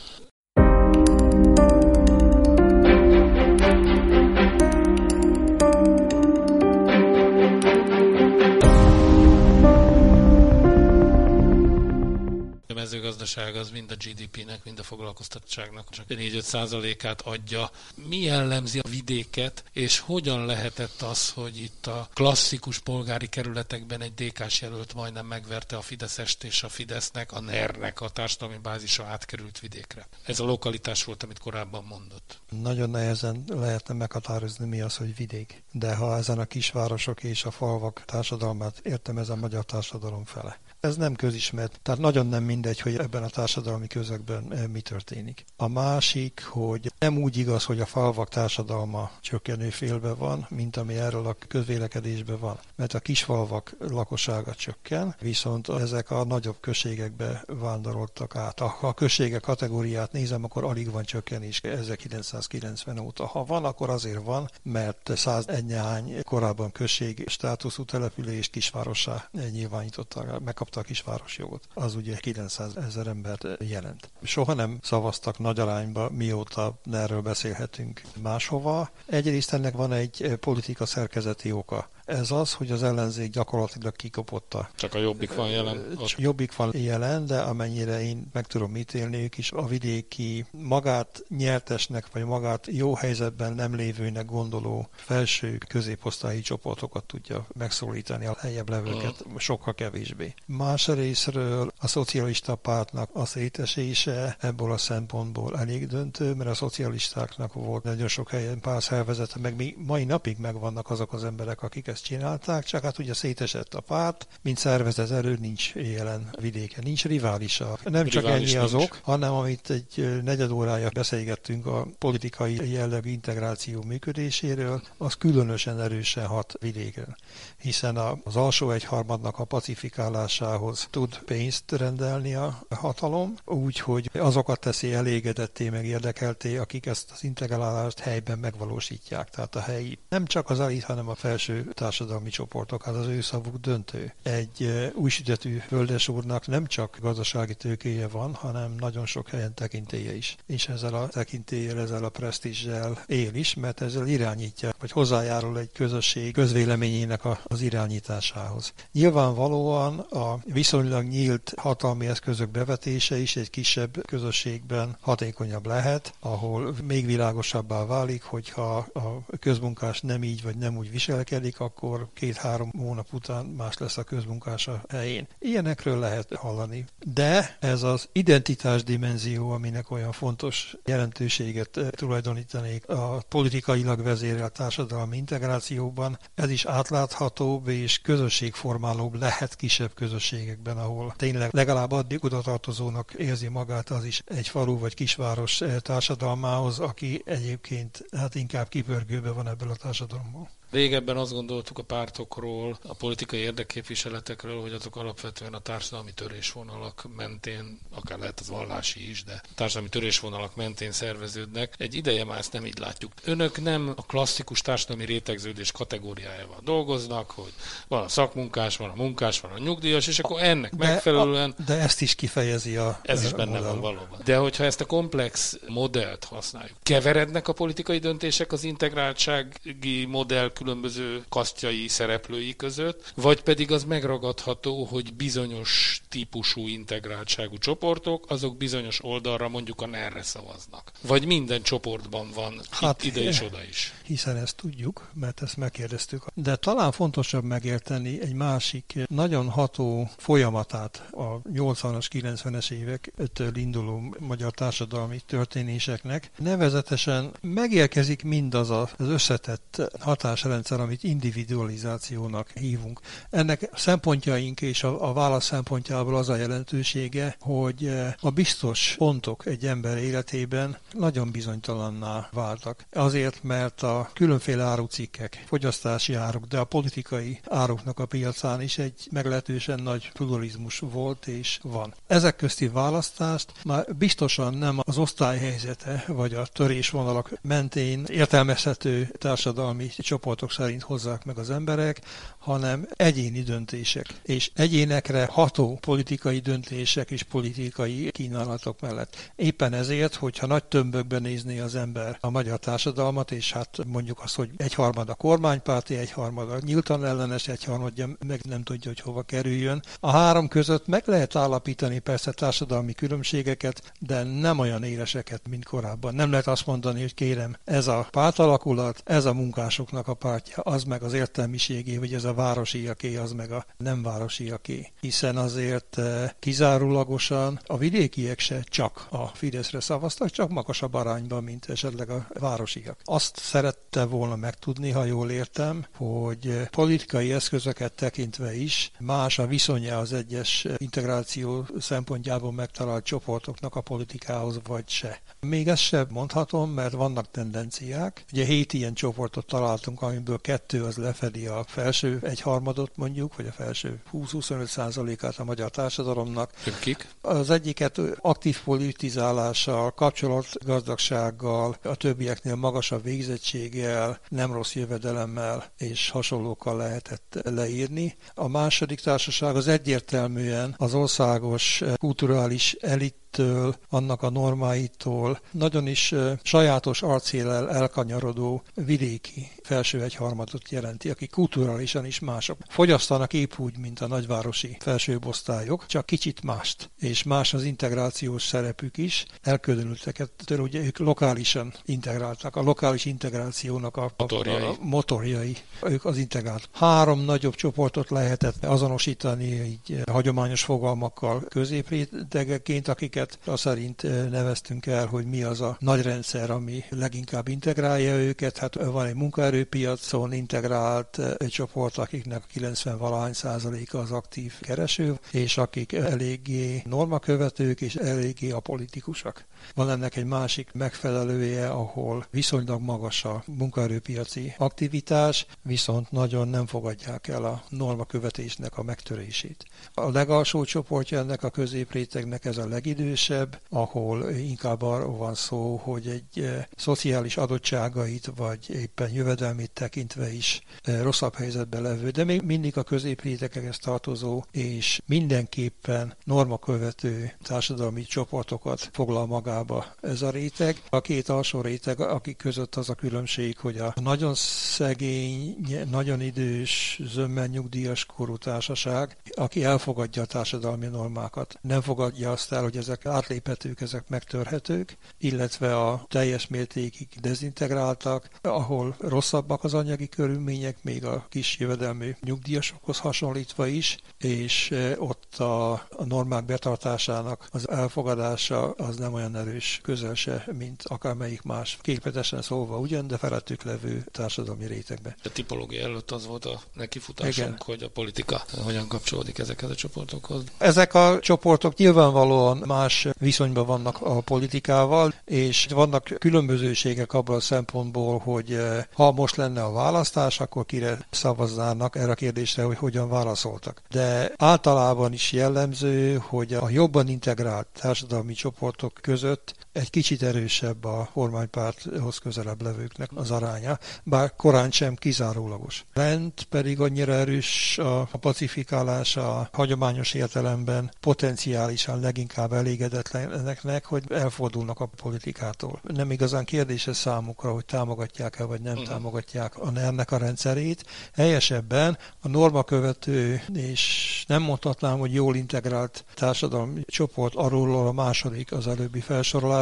Mezőgazdaság az mind a GDP-nek, mind a foglalkoztatottságnak csak 4-5 százalékát adja. Mi jellemzi a vidéket, és hogyan lehetett az, hogy itt a klasszikus polgári kerületekben egy DK-s jelölt majdnem megverte a Fideszest, és a Fidesznek, a NER-nek a társadalmi bázisa átkerült vidékre? Ez a lokalitás volt, amit korábban mondott. Nagyon nehezen lehetne meghatározni, mi az, hogy vidék. De ha ezen a kisvárosok és a falvak társadalmát értem, ez a magyar társadalom fele. Ez nem közismert, tehát nagyon nem mindegy, hogy ebben a társadalmi közökben eh, mi történik. A másik, hogy nem úgy igaz, hogy a falvak társadalma csökkenő félbe van, mint ami erről a közvélekedésben van. Mert a kisfalvak lakossága csökken, viszont ezek a nagyobb községekbe vándoroltak át. Ha a községek kategóriát nézem, akkor alig van csökkenés 1990 óta. Ha van, akkor azért van, mert 101 hány korábban község státuszú település kisvárossá nyilvánították, megkapták megkapta a kisváros jogot. Az ugye 900 ezer embert jelent. Soha nem szavaztak nagy arányba, mióta erről beszélhetünk máshova. Egyrészt ennek van egy politika szerkezeti oka ez az, hogy az ellenzék gyakorlatilag kikopotta. Csak a jobbik van jelen? Ott. Jobbik van jelen, de amennyire én meg tudom ítélni, ők is a vidéki magát nyertesnek, vagy magát jó helyzetben nem lévőnek gondoló felső középosztályi csoportokat tudja megszólítani, a lejjebb levőket uh. sokkal kevésbé. Más részről a szocialista pártnak a szétesése ebből a szempontból elég döntő, mert a szocialistáknak volt nagyon sok helyen párszervezete, meg még mai napig megvannak azok az emberek, akik ezt ezt csinálták, csak hát ugye szétesett a párt, mint szervezet erő nincs jelen vidéken, nincs riválisa. Nem csak Rivális ennyi az ok, hanem amit egy negyed órája beszélgettünk a politikai jellegű integráció működéséről, az különösen erősen hat vidéken, hiszen az alsó egyharmadnak a pacifikálásához tud pénzt rendelni a hatalom, úgy, hogy azokat teszi elégedetté, meg érdekelté, akik ezt az integrálást helyben megvalósítják. Tehát a helyi nem csak az elit, hanem a felső társadalmi csoportok, hát az ő szavuk döntő. Egy új sütetű úrnak nem csak gazdasági tőkéje van, hanem nagyon sok helyen tekintélye is. És ezzel a tekintéllyel, ezzel a presztízsel él is, mert ezzel irányítja, vagy hozzájárul egy közösség közvéleményének az irányításához. Nyilvánvalóan a viszonylag nyílt hatalmi eszközök bevetése is egy kisebb közösségben hatékonyabb lehet, ahol még világosabbá válik, hogyha a közmunkás nem így vagy nem úgy viselkedik, akkor akkor két-három hónap után más lesz a közmunkása helyén. Ilyenekről lehet hallani. De ez az identitás dimenzió, aminek olyan fontos jelentőséget tulajdonítanék a politikailag vezérelt társadalmi integrációban, ez is átláthatóbb és közösségformálóbb lehet kisebb közösségekben, ahol tényleg legalább addig oda tartozónak érzi magát az is egy falu vagy kisváros társadalmához, aki egyébként hát inkább kipörgőbe van ebből a társadalomból. Régebben azt gondoltuk a pártokról, a politikai érdekképviseletekről, hogy azok alapvetően a társadalmi törésvonalak mentén, akár lehet az vallási is, de társadalmi törésvonalak mentén szerveződnek. Egy ideje már ezt nem így látjuk. Önök nem a klasszikus társadalmi rétegződés kategóriájával dolgoznak, hogy van a szakmunkás, van a munkás, van a nyugdíjas, és akkor ennek de megfelelően... A, de ezt is kifejezi a Ez is benne modell. van valóban. De hogyha ezt a komplex modellt használjuk, keverednek a politikai döntések az integráltsági modell különböző kasztjai, szereplői között, vagy pedig az megragadható, hogy bizonyos típusú integráltságú csoportok, azok bizonyos oldalra mondjuk a NER-re szavaznak. Vagy minden csoportban van hát, ide és oda is. Hiszen ezt tudjuk, mert ezt megkérdeztük. De talán fontosabb megérteni egy másik nagyon ható folyamatát a 80-as, 90-es évektől induló magyar társadalmi történéseknek. Nevezetesen megérkezik mindaz az összetett hatás rendszer, amit individualizációnak hívunk. Ennek szempontjaink és a, a válasz szempontjából az a jelentősége, hogy eh, a biztos pontok egy ember életében nagyon bizonytalanná váltak. Azért, mert a különféle árucikkek, fogyasztási áruk, de a politikai áruknak a piacán is egy meglehetősen nagy pluralizmus volt és van. Ezek közti választást már biztosan nem az osztályhelyzete vagy a törésvonalak mentén értelmezhető társadalmi csoport csoportok szerint hozzák meg az emberek, hanem egyéni döntések. És egyénekre ható politikai döntések és politikai kínálatok mellett. Éppen ezért, hogyha nagy tömbökben nézné az ember a magyar társadalmat, és hát mondjuk azt, hogy egyharmad a kormánypárti, egyharmad a nyíltan ellenes, egyharmadja meg nem tudja, hogy hova kerüljön. A három között meg lehet állapítani persze társadalmi különbségeket, de nem olyan éleseket, mint korábban. Nem lehet azt mondani, hogy kérem, ez a pártalakulat, ez a munkásoknak a pártja, az meg az értelmiségé, vagy ez a városiaké, az meg a nem városiaké. Hiszen azért eh, kizárólagosan a vidékiek se csak a Fideszre szavaztak, csak magasabb arányban, mint esetleg a városiak. Azt szerette volna megtudni, ha jól értem, hogy eh, politikai eszközöket tekintve is más a viszonya az egyes integráció szempontjából megtalált csoportoknak a politikához, vagy se. Még ezt sem mondhatom, mert vannak tendenciák. Ugye hét ilyen csoportot találtunk, amiből kettő az lefedi a felső egyharmadot mondjuk, vagy a felső 20-25 százalékát a magyar társadalomnak. Kik? Az egyiket aktív politizálással, kapcsolatgazdagsággal, a többieknél magasabb végzettséggel, nem rossz jövedelemmel és hasonlókkal lehetett leírni. A második társaság az egyértelműen az országos kulturális elit től, annak a normáitól nagyon is sajátos arcélel elkanyarodó vidéki felső egyharmadot jelenti, akik kulturálisan is mások. Fogyasztanak épp úgy, mint a nagyvárosi felsőosztályok, csak kicsit mást. És más az integrációs szerepük is. Elkülönültek ettől, ugye ők lokálisan integráltak. A lokális integrációnak a motorjai. A motorjai. Ők az integrált. Három nagyobb csoportot lehetett azonosítani így hagyományos fogalmakkal középrétegeként, akik akiket azt szerint neveztünk el, hogy mi az a nagy rendszer, ami leginkább integrálja őket. Hát van egy munkaerőpiacon integrált egy csoport, akiknek 90 valahány százaléka az aktív kereső, és akik eléggé normakövetők és eléggé a politikusak. Van ennek egy másik megfelelője, ahol viszonylag magas a munkaerőpiaci aktivitás, viszont nagyon nem fogadják el a normakövetésnek a megtörését. A legalsó csoportja ennek a középrétegnek ez a legidősebb, ahol inkább arról van szó, hogy egy e, szociális adottságait vagy éppen jövedelmét tekintve is e, rosszabb helyzetben levő, de még mindig a középrétegekhez tartozó és mindenképpen normakövető társadalmi csoportokat foglal magába ez a réteg. A két alsó réteg, akik között az a különbség, hogy a nagyon szegény, nagyon idős, zömmel nyugdíjas korú társaság, aki elfogadja a társadalmi normákat, nem fogadja azt el, hogy ezek átléphetők, ezek megtörhetők, illetve a teljes mértékig dezintegráltak, ahol rosszabbak az anyagi körülmények, még a kis jövedelmű nyugdíjasokhoz hasonlítva is, és eh, ott a, a normák betartásának az elfogadása az nem olyan erős közel se, mint akármelyik más képletesen szólva ugyan, de felettük levő társadalmi rétegbe. A tipológia előtt az volt a nekifutásunk, Igen. hogy a politika hogyan kapcsolódik ezekhez a csoportokhoz. Ezek a csoportok nyilvánvalóan más viszonyban vannak a politikával, és vannak különbözőségek abban a szempontból, hogy eh, ha most lenne a választás, akkor kire szavaznának erre a kérdésre, hogy hogyan válaszoltak. De általában is jellemző, hogy a jobban integrált társadalmi csoportok között egy kicsit erősebb a kormánypárthoz közelebb levőknek az aránya, bár korán sem kizárólagos. Lent pedig annyira erős a pacifikálás a hagyományos értelemben potenciálisan leginkább elégedetleneknek, hogy elfordulnak a politikától. Nem igazán kérdése számukra, hogy támogatják-e vagy nem uh-huh. támogatják a ner a rendszerét. Helyesebben a normakövető és nem mondhatnám, hogy jól integrált társadalmi csoport arról a második az előbbi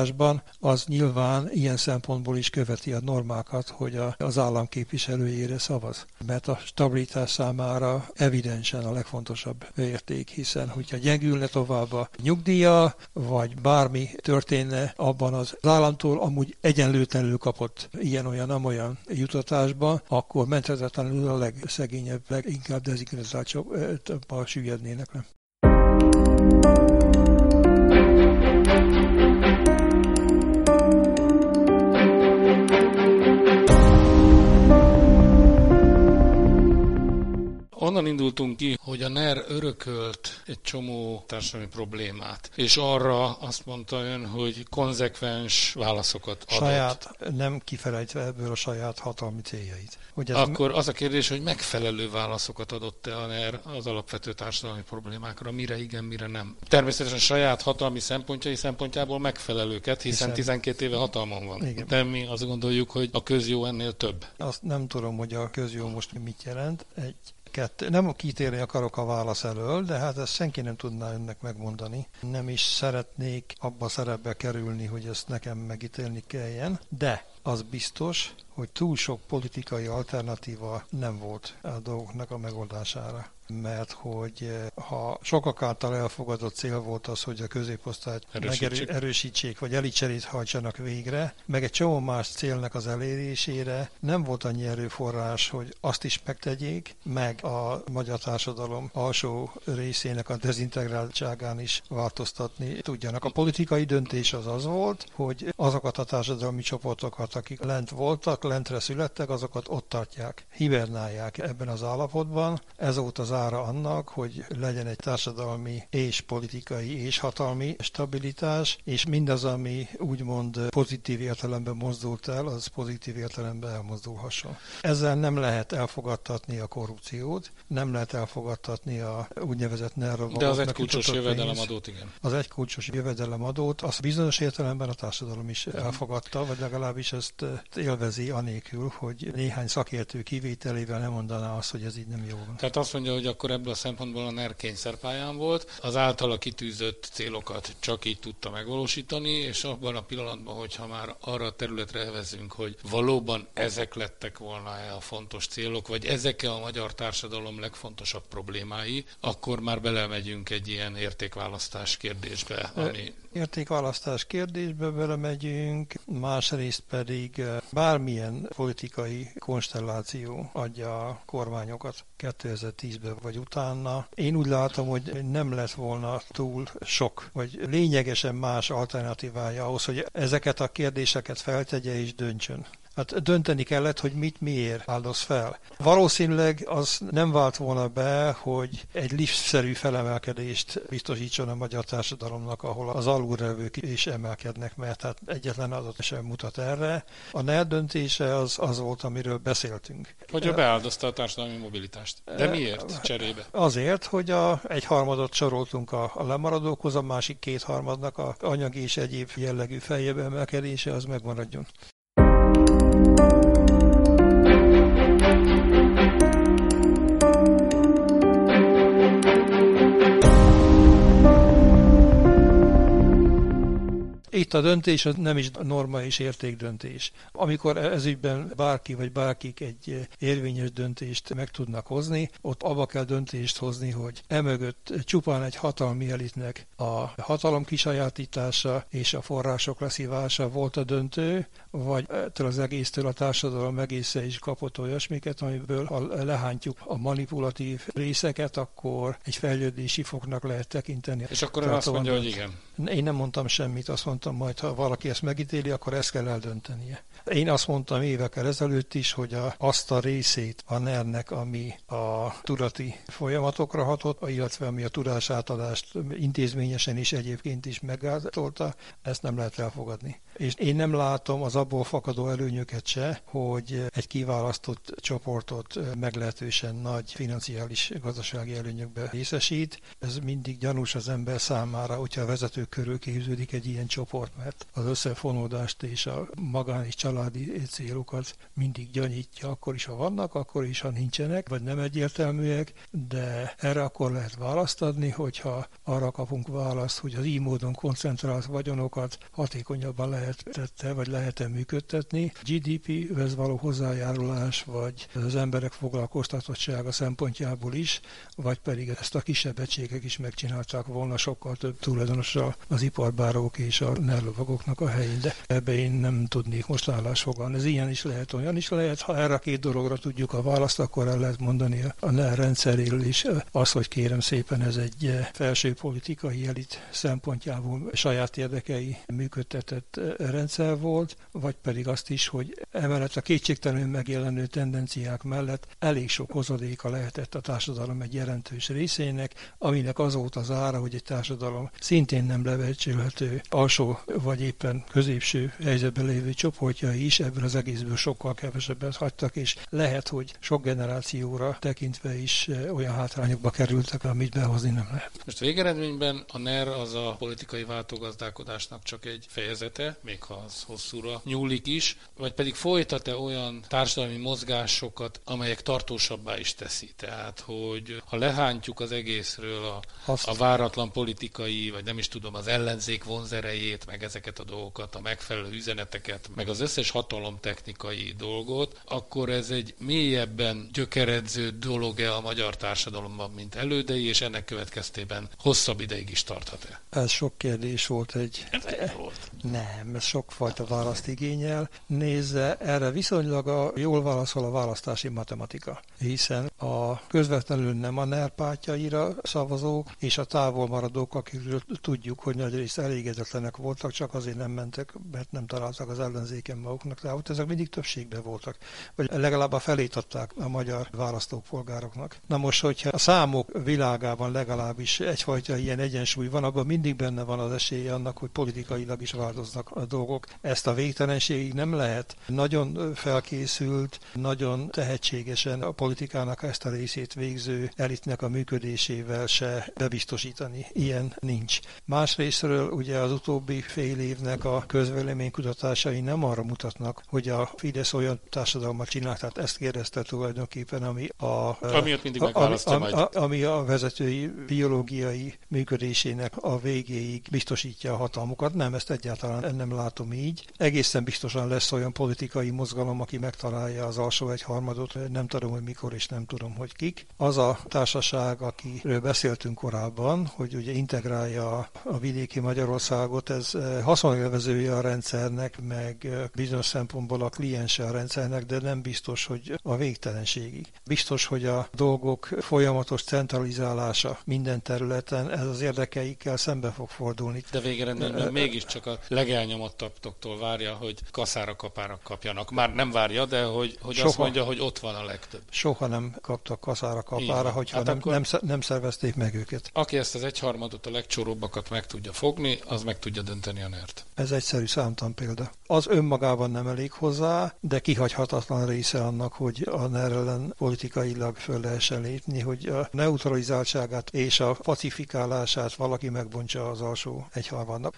felsorolásban, az nyilván ilyen szempontból is követi a normákat, hogy az állam képviselőjére szavaz. Mert a stabilitás számára evidensen a legfontosabb érték, hiszen hogyha gyengülne tovább a nyugdíja, vagy bármi történne abban az államtól amúgy egyenlőtlenül kapott ilyen-olyan, amolyan jutatásban, akkor menthetetlenül a legszegényebb, leginkább dezignizációba süllyednének le. Onnan indultunk ki, hogy a NER örökölt egy csomó társadalmi problémát, és arra azt mondta ön, hogy konzekvens válaszokat adott. Saját, nem kifelejtve ebből a saját hatalmi céljait. Hogy ez Akkor az a kérdés, hogy megfelelő válaszokat adott-e a NER az alapvető társadalmi problémákra, mire igen, mire nem. Természetesen saját hatalmi szempontjai szempontjából megfelelőket, hiszen, hiszen 12 éve hatalmon van. Igen. De mi azt gondoljuk, hogy a közjó ennél több. Azt nem tudom, hogy a közjó most mit jelent. Egy kettő. Nem kitérni akarok a válasz elől, de hát ezt senki nem tudná önnek megmondani. Nem is szeretnék abba szerepbe kerülni, hogy ezt nekem megítélni kelljen, de az biztos, hogy túl sok politikai alternatíva nem volt a dolgoknak a megoldására mert hogy eh, ha sokak által elfogadott cél volt az, hogy a középosztályt erősítsék, erősítsék vagy elicserét hajtsanak végre, meg egy csomó más célnak az elérésére nem volt annyi erőforrás, hogy azt is megtegyék, meg a magyar társadalom alsó részének a dezintegráltságán is változtatni tudjanak. A politikai döntés az az volt, hogy azokat a társadalmi csoportokat, akik lent voltak, lentre születtek, azokat ott tartják, hibernálják ebben az állapotban. Ez volt az ára annak, hogy legyen egy társadalmi és politikai és hatalmi stabilitás, és mindaz, ami úgymond pozitív értelemben mozdult el, az pozitív értelemben elmozdulhasson. Ezzel nem lehet elfogadtatni a korrupciót, nem lehet elfogadtatni a úgynevezett nerv. De az egy kulcsos jövedelemadót, igen. Az egy kulcsos jövedelemadót, azt bizonyos értelemben a társadalom is elfogadta, vagy legalábbis ezt élvezi anélkül, hogy néhány szakértő kivételével nem mondaná azt, hogy ez így nem jó. Tehát azt mondja, hogy akkor ebből a szempontból a NER kényszerpályán volt. Az általa kitűzött célokat csak így tudta megvalósítani, és abban a pillanatban, hogyha már arra a területre elvezünk, hogy valóban ezek lettek volna-e a fontos célok, vagy ezek a magyar társadalom legfontosabb problémái, akkor már belemegyünk egy ilyen értékválasztás kérdésbe, ami értékválasztás kérdésbe belemegyünk, másrészt pedig eh, bármilyen politikai konstelláció adja a kormányokat 2010-ben vagy utána. Én úgy látom, hogy nem lett volna túl sok, vagy lényegesen más alternatívája ahhoz, hogy ezeket a kérdéseket feltegye és döntsön Hát dönteni kellett, hogy mit miért áldoz fel. Valószínűleg az nem vált volna be, hogy egy liftszerű felemelkedést biztosítson a magyar társadalomnak, ahol az alulrevők is emelkednek, mert hát egyetlen adat sem mutat erre. A NER döntése az, az volt, amiről beszéltünk. Hogy beáldozta a társadalmi mobilitást. De miért cserébe? Azért, hogy a, egy harmadot soroltunk a, a lemaradókhoz, a másik két harmadnak a anyagi és egyéb jellegű feljebb emelkedése az megmaradjon. Itt a döntés az nem is norma és értékdöntés. Amikor ezügyben bárki vagy bárkik egy érvényes döntést meg tudnak hozni, ott abba kell döntést hozni, hogy emögött csupán egy hatalmi elitnek a hatalom kisajátítása és a források leszívása volt a döntő, vagy ettől az egésztől a társadalom egésze is kapott olyasmiket, amiből ha lehántjuk a manipulatív részeket, akkor egy fejlődési foknak lehet tekinteni. És akkor ön azt mondja, hogy igen. Én nem mondtam semmit, azt mondtam majd, ha valaki ezt megítéli, akkor ezt kell eldöntenie. Én azt mondtam évekkel ezelőtt is, hogy a, azt a részét a NER-nek, ami a tudati folyamatokra hatott, illetve ami a tudásátadást intézményesen is egyébként is meggátolta, ezt nem lehet elfogadni. És én nem látom az abból fakadó előnyöket se, hogy egy kiválasztott csoportot meglehetősen nagy financiális gazdasági előnyökbe részesít. Ez mindig gyanús az ember számára, hogyha a vezetők körül képződik egy ilyen csoport, mert az összefonódást és a magán és családi célokat mindig gyanítja, akkor is, ha vannak, akkor is, ha nincsenek, vagy nem egyértelműek, de erre akkor lehet választ adni, hogyha arra kapunk választ, hogy az így módon koncentrált vagyonokat hatékonyabban lehetette, vagy lehet-e működtetni. GDP-hez való hozzájárulás, vagy az emberek foglalkoztatottsága szempontjából is, vagy pedig ezt a kisebb egységek is megcsinálták volna sokkal több tulajdonossal az iparbárók és a nerlovagoknak a helyén, de ebbe én nem tudnék most állásfoglalni. Ez ilyen is lehet, olyan is lehet. Ha erre a két dologra tudjuk a választ, akkor el lehet mondani a NER rendszeréről is az, hogy kérem szépen ez egy felső politikai elit szempontjából saját érdekei működtetett rendszer volt, vagy pedig azt is, hogy emellett a kétségtelenül megjelenő tendenciák mellett elég sok hozadéka lehetett a társadalom egy jelentős részének, aminek az volt az ára, hogy egy társadalom szintén nem levecsülhető alsó vagy éppen középső helyzetben lévő csoportjai is ebből az egészből sokkal kevesebbet hagytak, és lehet, hogy sok generációra tekintve is olyan hátrányokba kerültek, amit behozni nem lehet. Most végeredményben a NER az a politikai váltogazdálkodásnak csak egy fejezete, még ha az hosszúra nyúlik is, vagy pedig folytat-e olyan társadalmi mozgásokat, amelyek tartósabbá is teszi. Tehát, hogy ha lehántjuk az egészről a, a váratlan politikai, vagy nem is tudom, az ellenzék vonzerejét, meg ezeket a dolgokat, a megfelelő üzeneteket, meg az összes hatalomtechnikai dolgot, akkor ez egy mélyebben gyökeredző dolog-e a magyar társadalomban, mint elődei, és ennek következtében hosszabb ideig is tarthat-e? Ez sok kérdés volt egy... Ez egy volt. Nem, ez sokfajta választ igényel. Nézze, erre viszonylag a, jól válaszol a választási matematika, hiszen a közvetlenül nem a NER pártjaira szavazók, és a távol maradók, akikről tudjuk, hogy nagy rész elégedetlenek voltak, csak azért nem mentek, mert nem találtak az ellenzéken maguknak távot. Ezek mindig többségben voltak, vagy legalább a felét adták a magyar választók polgároknak. Na most, hogyha a számok világában legalábbis egyfajta ilyen egyensúly van, abban mindig benne van az esélye annak, hogy politikailag is változnak a dolgok. Ezt a végtelenségig nem lehet. Nagyon felkészült, nagyon tehetségesen a politikának ezt a részét végző elitnek a működésével se bebiztosítani. Ilyen nincs. Másrésztről ugye az utóbbi fél évnek a közvéleménykutatásai nem arra mutatnak, hogy a Fidesz olyan társadalmat csinál, tehát ezt kérdezte tulajdonképpen, ami a, mindig a, ami, ami, ami a vezetői biológiai működésének a végéig biztosítja a hatalmukat. Nem, ezt egyáltalán nem látom így. Egészen biztosan lesz olyan politikai mozgalom, aki megtalálja az alsó egyharmadot, nem tudom, hogy mikor és nem tudom, hogy kik. Az a társaság, akiről beszéltünk korábban, hogy ugye integrálja a vidéki Magyarországot, ez haszonélvezője a rendszernek, meg bizonyos szempontból a kliense a rendszernek, de nem biztos, hogy a végtelenségig. Biztos, hogy a dolgok folyamatos centralizálása minden területen, ez az érdekeikkel szembe fog fordulni. De végeredményben mégiscsak a legelnyomottabboktól várja, hogy kaszára kapára kapjanak. Már nem várja, de hogy, hogy Soha. azt mondja, hogy ott van a legtöbb. Soha nem kaptak kaszára kapára, hogyha hát nem, nem, nem szervezték meg őket. Aki ezt az egyharmadot, a legcsoróbbakat meg tudja fogni, az meg tudja dönteni a nert. Ez egyszerű számtan példa. Az önmagában nem elég hozzá, de kihagyhatatlan része annak, hogy a NER ellen politikailag föl lehessen lépni, hogy a neutralizáltságát és a pacifikálását valaki megbontsa az alsó egyharmadnak.